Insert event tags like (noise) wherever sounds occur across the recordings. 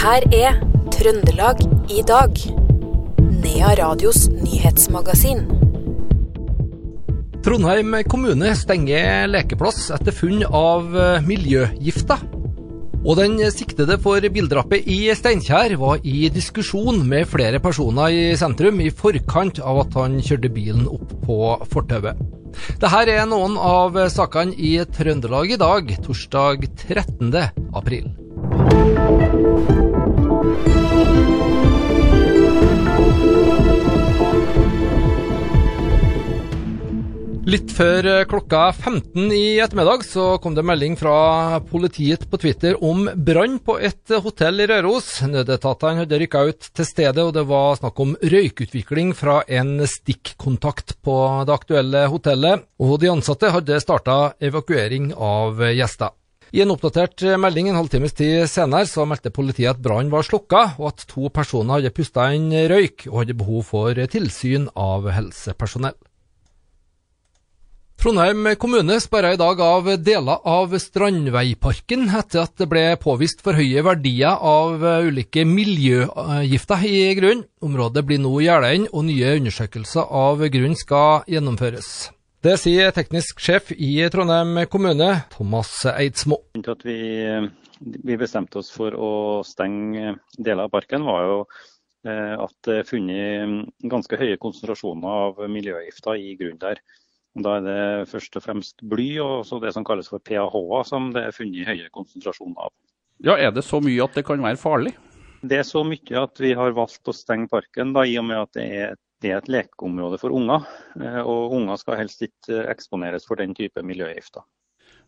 her er Trøndelag i dag. Nea Radios nyhetsmagasin. Trondheim kommune stenger lekeplass etter funn av eh, miljøgifter. Og den siktede for bildrapet i Steinkjer var i diskusjon med flere personer i sentrum i forkant av at han kjørte bilen opp på fortauet. Dette er noen av sakene i Trøndelag i dag, torsdag 13. april. Litt før eh, klokka 15 i ettermiddag så kom det melding fra politiet på Twitter om brann på et hotell i Røros. Nødetatene hadde rykka ut til stedet, og det var snakk om røykutvikling fra en stikkontakt på det aktuelle hotellet. Og de ansatte hadde starta evakuering av gjester. I en oppdatert melding en halvtimes tid senere så meldte politiet at brannen var slukka, og at to personer hadde pusta inn røyk og hadde behov for tilsyn av helsepersonell. Trondheim kommune sperra i dag av deler av Strandveiparken etter at det ble påvist for høye verdier av ulike miljøgifter i grunnen. Området blir nå gjerda inn, og nye undersøkelser av grunnen skal gjennomføres. Det sier teknisk sjef i Trondheim kommune, Thomas Eidsmo. At vi, vi bestemte oss for å stenge deler av parken, var jo eh, at det er funnet ganske høye konsentrasjoner av miljøgifter i grunnen der. Da er det først og fremst bly og det som kalles for PAH-er som det er funnet høye konsentrasjoner av. Ja, Er det så mye at det kan være farlig? Det er så mye at vi har valgt å stenge parken, da, i og med at det er, det er et lekeområde for unger. Eh, og unger skal helst ikke eksponeres for den type miljøgifter.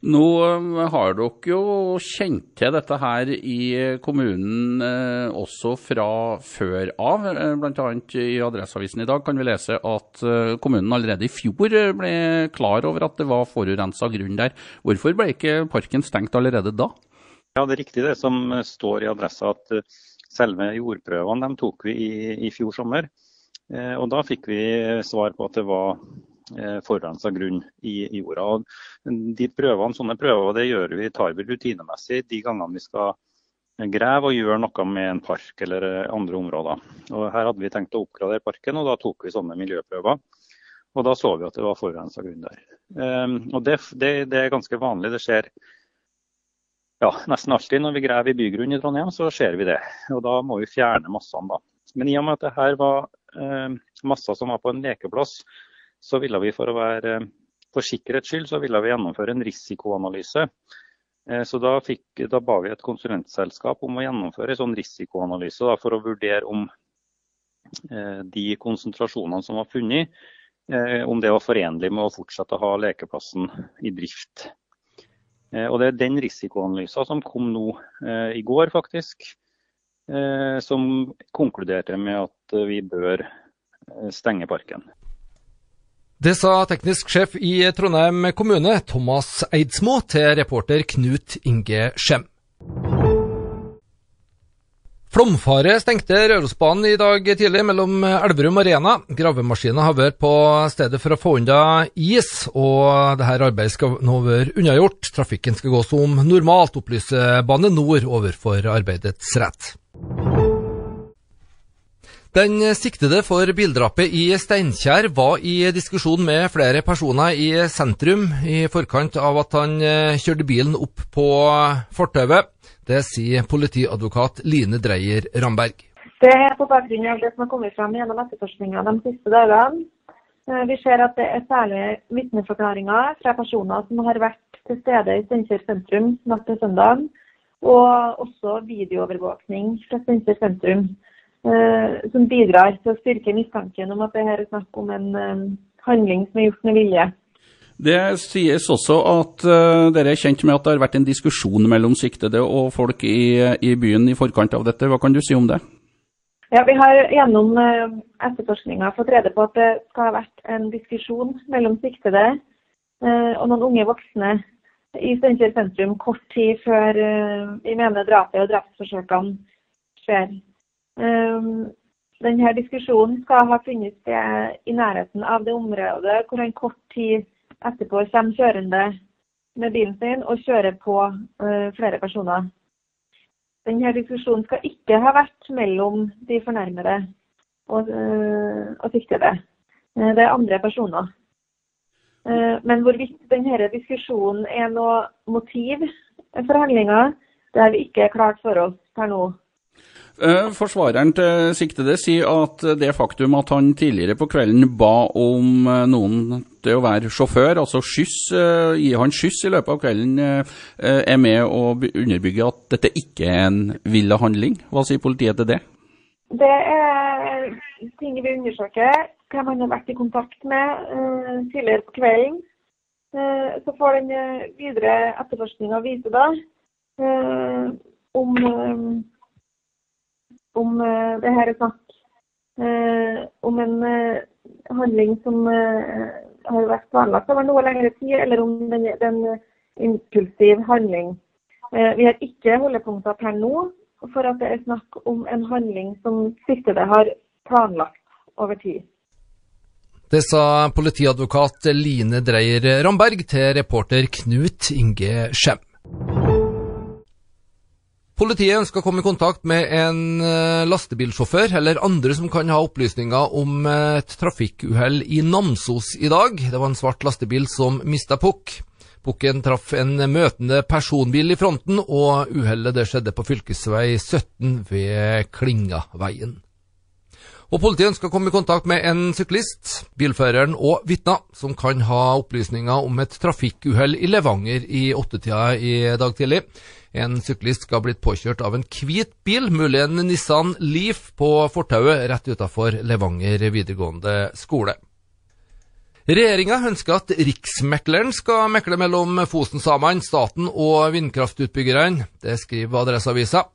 Nå eh, har dere jo kjent til dette her i kommunen eh, også fra før av. Eh, Bl.a. i Adresseavisen i dag kan vi lese at eh, kommunen allerede i fjor eh, ble klar over at det var forurensa grunn der. Hvorfor ble ikke parken stengt allerede da? Ja, Det er riktig det som står i adressa at selve jordprøvene de tok vi i, i fjor sommer. Eh, og Da fikk vi svar på at det var Eh, forurensa grunn i, jorda. Og de prøvene, Sånne prøver det gjør vi, tar vi rutinemessig de gangene vi skal grave og gjøre noe med en park eller andre områder. Og Her hadde vi tenkt å oppgradere parken, og da tok vi sånne miljøprøver. Og Da så vi at det var forurensa grunn der. Um, og det, det, det, er ganske vanlig. Det skjer ja, nesten alltid når vi graver i bygrunn i Trondheim, så ser vi det. Og Da må vi fjerne massene. da. Men i og med at det her var masser som var på en lekeplass, så ville vi for å være for sikkerhets skyld så ville vi gjennomføre en risikoanalyse. Eh, så da, fikk, da ba vi et konsulentselskap om å gjennomføre en sånn risikoanalyse da, for å vurdere om eh, de konsentrasjonene som var funnet, eh, om det var forenlig med å fortsette å ha lekeplassen i drift. Og Det er den risikoanalysen som kom nå i går, faktisk. Som konkluderte med at vi bør stenge parken. Det sa teknisk sjef i Trondheim kommune, Thomas Eidsmo, til reporter Knut Inge Skjem. Flomfare stengte Rørosbanen i dag tidlig mellom Elverum og Rena. Gravemaskiner har vært på stedet for å få unna is, og dette arbeidet skal nå være unnagjort. Trafikken skal gå som normalt, opplyser Bane Nor overfor arbeidets rett. Den siktede for bildrapet i Steinkjer var i diskusjon med flere personer i sentrum i forkant av at han eh, kjørte bilen opp på fortauet. Det sier politiadvokat Line Dreyer Ramberg. Det er på bakgrunn av det som har kommet frem gjennom etterforskninga de siste dagene. Eh, vi ser at det er særlig vitneforklaringer fra personer som har vært til stede i Steinkjer sentrum natt til søndag, og også videoovervåkning fra Steinkjer sentrum. Eh, som bidrar til å styrke mistanken om at det her er snakk om en eh, handling som er gjort med vilje. Det sies også at uh, dere er kjent med at det har vært en diskusjon mellom siktede og folk i, i, byen i forkant av dette. Hva kan du si om det? Ja, Vi har gjennom uh, etterforskninga fått rede på at det skal ha vært en diskusjon mellom siktede uh, og noen unge voksne i Steinkjer sentrum kort tid før vi mener drapet og drapsforsøkene skjer. Um, denne diskusjonen skal ha funnet sted i nærheten av det området hvor han kort tid etterpå kommer kjørende med bilen sin og kjører på uh, flere personer. denne diskusjonen skal ikke ha vært mellom de fornærmede og, eh, og siktede. Eh, det er andre personer. Eh, Men hvorvidt denne diskusjonen er noe motiv for handlinga, det har vi ikke klart for oss per nå. Eh, Forsvareren til siktede sier at det faktum at han tidligere på kvelden ba om eh, noen til å være sjåfør, altså skyss, eh, gi han skyss i løpet av kvelden, er med å underbygge at dette ikke er en villa handling. Hva sier politiet til det? Det er ting vi undersøker. Hvem han har vært i kontakt med tidligere på kvelden. Så får den videre etterforskninga vise da om, om eh, det her er snakk eh, om en eh, handling som har vært planlagt over noe lengre tid, eller om den er en impulsiv handling. Vi har ikke holdepunkter per nå for at det er snakk om en handling som siktede har planlagt over tid. Det sa politiadvokat Line Dreyer Ramberg til reporter Knut Inge Skjem. Politiet ønsker å komme i kontakt med en eh, lastebilsjåfør eller andre som kan ha opplysninger om et trafikkuhell i Namsos i dag. Det var en svart lastebil som mista pukk. Pukken traff en møtende personbil i fronten, og uhellet skjedde på fylkesvei 17 ved Klingaveien. Og Politiet ønsker å komme i kontakt med en syklist, bilføreren og vitner som kan ha opplysninger om et trafikkuhell i Levanger i åttetida i dag tidlig. En syklist skal ha blitt påkjørt av en hvit bil, mulig en Nissan Leaf, på fortauet rett utafor Levanger videregående skole. Regjeringa ønsker at Riksmekleren skal mekle mellom Fosen-samene, staten og vindkraftutbyggerne. Det skriver Adresseavisa.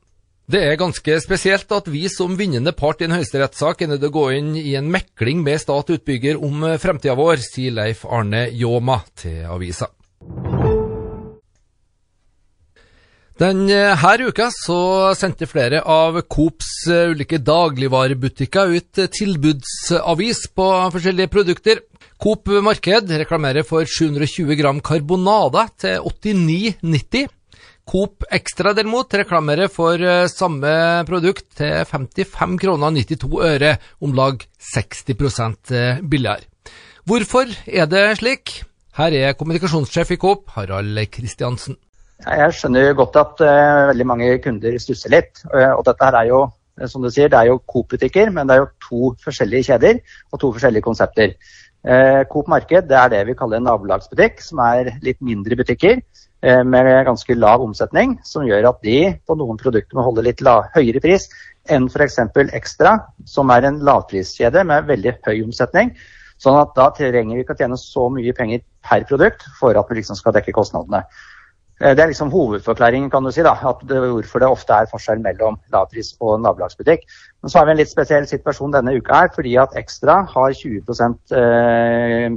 Det er ganske spesielt at vi som vinnende part i en høyesterettssak er nødt til å gå inn i en mekling med stat-utbygger om fremtida vår, sier Leif Arne Ljåma til avisa. Denne uka så sendte flere av Coops eh, ulike dagligvarebutikker ut eh, tilbudsavis på forskjellige produkter. Coop Marked reklamerer for 720 gram karbonade til 89,90. Coop Extra derimot reklamerer for eh, samme produkt til 55 kroner 92 øre, om lag 60 eh, billigere. Hvorfor er det slik? Her er kommunikasjonssjef i Coop, Harald Kristiansen. Jeg skjønner godt at uh, veldig mange kunder stusser litt. Uh, og dette her er jo, som du sier, det er jo Coop-butikker, men det er jo to forskjellige kjeder og to forskjellige konsepter. Eh, Coop Marked det er det vi kaller en nabolagsbutikk, som er litt mindre butikker eh, med ganske lav omsetning, som gjør at de på noen produkter må holde litt la høyere pris enn f.eks. Extra, som er en lavpriskjede med veldig høy omsetning. Sånn at da trenger vi ikke å tjene så mye penger per produkt for at vi liksom skal dekke kostnadene. Eh, Det er liksom hovedforklaringen kan du si da, det, hvorfor det ofte er forskjell mellom lavpris og nabolagsbutikk. Men så har vi en litt spesiell situasjon denne uka her, fordi at Ekstra har 20 eh,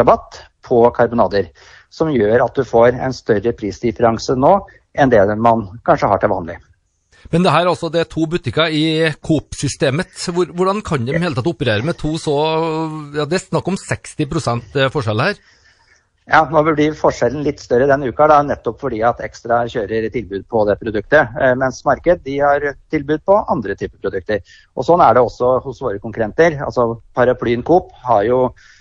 rabatt på karbonader. Som gjør at du får en større prisdifferanse nå enn det man kanskje har til vanlig. Men det her altså, det er to butikker i Coop-systemet. Hvordan kan de hele tatt operere med to så ja, Det er snakk om 60 forskjell her. Ja, nå blir forskjellen litt større denne uka, da, nettopp fordi at Ekstra kjører tilbud på det produktet. Eh, mens Marked de har tilbud på andre typer produkter. Og Sånn er det også hos våre konkurrenter. Altså Paraplyen Coop har jo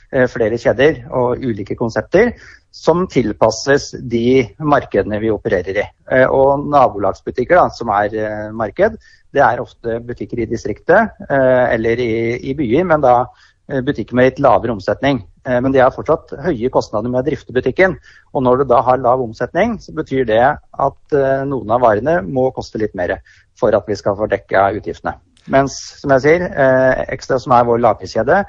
eh, flere kjeder og ulike konsepter som tilpasses de markedene vi opererer i. Eh, Og nabolagsbutikker, da, som er marked, det er ofte butikker i distriktet eller i, i byer, men da butikker med litt lavere omsetning. Eh, Men de har fortsatt høye kostnader med å drifte butikken. Og når du da har lav omsetning, så betyr det at eh, noen av varene må koste litt mer for at vi skal få dekka utgiftene. Mens, som jeg sier, Ekstra, som er vår lavpriskjede,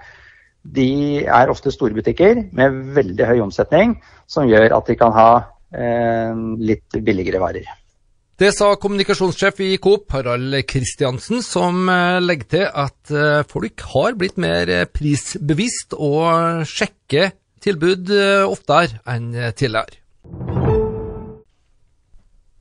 de er ofte store butikker med veldig høy omsetning, som gjør at de kan ha eh, litt billigere varer. Det sa kommunikasjonssjef i Coop, Harald Kristiansen, som eh, legger til at eh, folk har blitt mer eh, prisbevisst og sjekker tilbud oftere enn tidligere.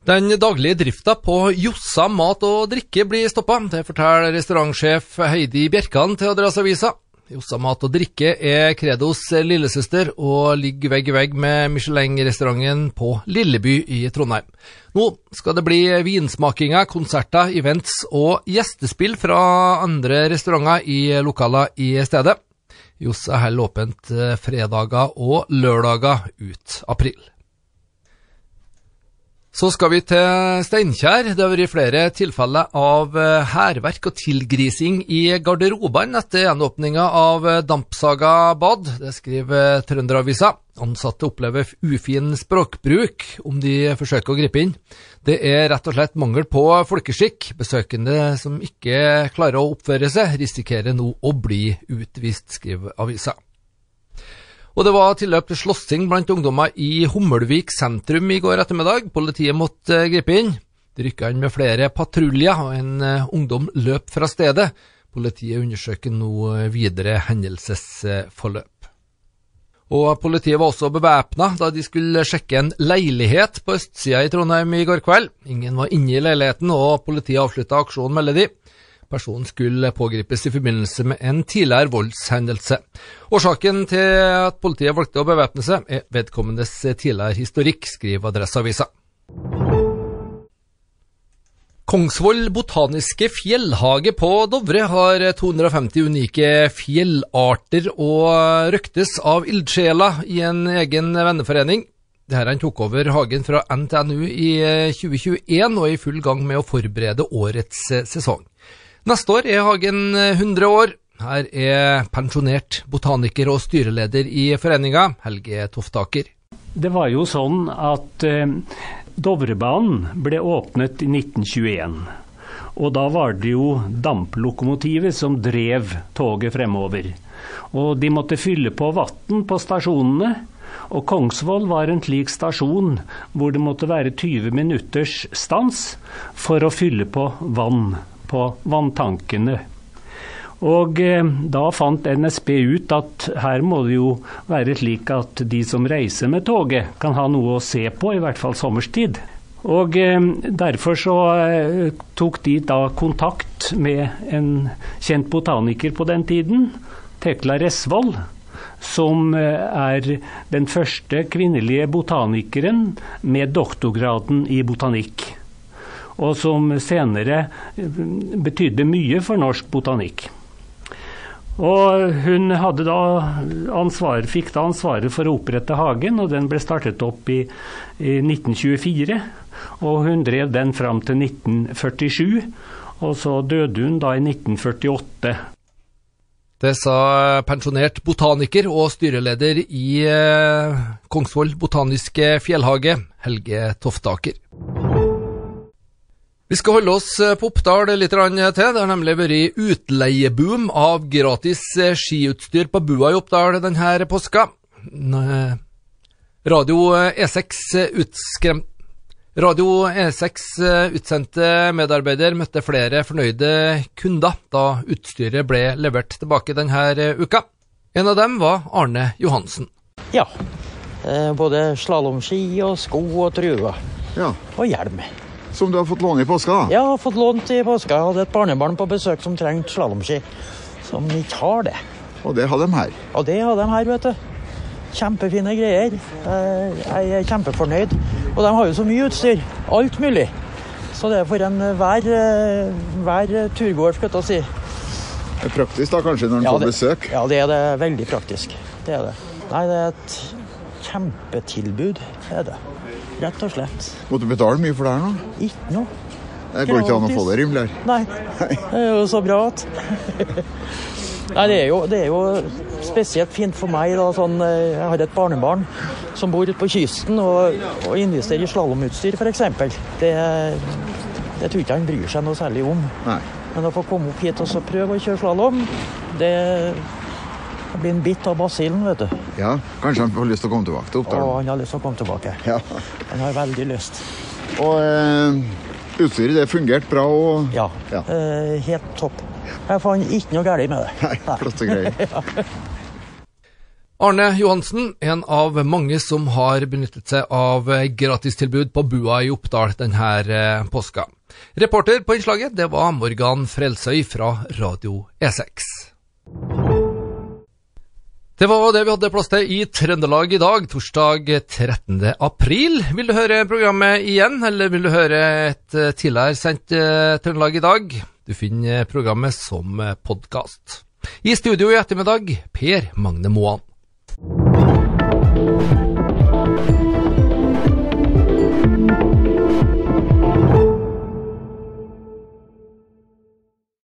Den daglige drifta på Jossa mat og drikke blir stoppa. Det forteller restaurantsjef Heidi Bjerkan til Adresseavisa. Jossa mat og drikke er Credos lillesøster, og ligger vegg i vegg med Michelin-restauranten på Lilleby i Trondheim. Nå skal det bli vinsmakinger, konserter, events og gjestespill fra andre restauranter i lokaler i stedet. Jossa holder åpent fredager og lørdager ut april. Så skal vi til Steinkjer. Det har vært flere tilfeller av eh, hærverk og tilgrising i garderobene etter gjenåpninga av eh, Dampsaga bad. Det skriver Trønderavisa. Ansatte opplever ufin språkbruk om de forsøker å gripe inn. Det er rett og slett mangel på folkeskikk. Besøkende som ikke klarer å oppføre seg, risikerer nå å bli utvist, skriver avisa. Og det var tilløp til slåssing blant ungdommer i Hummelvik sentrum i går ettermiddag. Politiet måtte eh, gripe inn. De rykka inn med flere patruljer, og en uh, ungdom løp fra stedet. Politiet undersøker nå eh, videre hendelsesforløp. Og Politiet var også bevæpna da de skulle sjekke en leilighet på østsida i Trondheim i går kveld. Ingen var inne i leiligheten, og politiet avslutta aksjonen, melder de. Personen skulle pågripes i forbindelse med en tidligere voldshendelse. Årsaken til at politiet valgte å bevæpne seg, er vedkommendes tidligere historikk, skriver Adresseavisa. Kongsvoll botaniske fjellhage på Dovre har 250 unike fjellarter og røktes av ildsjeler i en egen venneforening. Dette tok over hagen fra NTNU i 2021 og er i full gang med å forberede årets sesong. Neste år er Hagen 100 eh, år. Her er pensjonert botaniker og styreleder i foreninga, Helge Toftaker. Det var jo sånn at eh, Dovrebanen ble åpnet i 1921. Og da var det jo damplokomotivet som drev toget fremover. Og de måtte fylle på vann på stasjonene. Og Kongsvoll var en slik stasjon hvor det måtte være 20 minutters stans for å fylle på vann på vanntankene. Og eh, da fant NSB ut at her må det jo være slik at de som reiser med toget, kan ha noe å se på, i hvert fall sommerstid. Og eh, derfor så eh, tok de da kontakt med en kjent botaniker på den tiden, Tekla Resvold, som er den første kvinnelige botanikeren med doktorgraden i botanikk og som senere betydde mye for norsk botanikk. Og hun da ansvar, fikk da ansvaret for å opprette hagen, og den ble startet opp i, i 1924. Og hun drev den fram til 1947, og så døde hun da i 1948. Det sa pensjonert botaniker og styreleder i eh, Kongsvoll botaniske fjellhage, Helge Toftaker. Vi skal holde oss eh, på Oppdal litt til. Det har nemlig vært utleieboom av gratis eh, skiutstyr på bua i Oppdal denne påska. Eh, Radio E6 utskremt Radio E6 utsendte medarbeider møtte flere fornøyde kunder da utstyret ble levert tilbake denne uka. En av dem var Arne Johansen. Ja. Både slalåmski og sko og truer. Ja. Og hjelm. Som du har fått låne i påska? Ja, jeg har fått lånt i påska. Jeg hadde et barnebarn på besøk som trengte slalåmski. Som ikke har det. Og det har de her? Og det har de her, vet du. Kjempefine greier. Jeg er kjempefornøyd. Og de har jo så mye utstyr. Alt mulig. Så det er for enhver hver turgåer, skal jeg si. Det er praktisk da, kanskje, når en ja, får besøk? Ja, det er det. Veldig praktisk. Det er det. Nei, det er et kjempetilbud. Er det. Rett og slett. Må du betale mye for det her nå? Ikke noe. Det går ikke an å få det rimeligere? Nei. Det er jo så bra at Nei, det er, jo, det er, jo, spesielt fint for meg. Da, sånn, eh, jeg har et barnebarn som bor ute på kysten og, og investerer i slalåmutstyr f.eks. Det, det tror ikke han bryr seg noe særlig om. Nei. Men å få komme opp hit og prøve å kjøre slalåm, det jeg blir en bitt av basillen, vet du. Ja, Kanskje han får lyst til å komme tilbake til Oppdal? Å, han har lyst til å komme tilbake. Ja. Han har veldig lyst. Og eh, utstyret det fungerte bra? Og... Ja, ja. Eh, helt topp. Jeg fant ikke noe galt med det. Nei, flotte greier. (laughs) ja. Arne Johansen, en av mange som har benyttet seg av gratistilbud på Bua i Oppdal denne eh, påska. Reporter på innslaget det var Morgan Frelsøy fra Radio E6. Det var det vi hadde plass til i Trøndelag i dag, torsdag 13. april. Vil du høre programmet igjen, eller vil du høre et eh, tidligere sendt uh, Trøndelag i dag? Du finner programmet som podkast. I studio i ettermiddag, Per Magne Moan.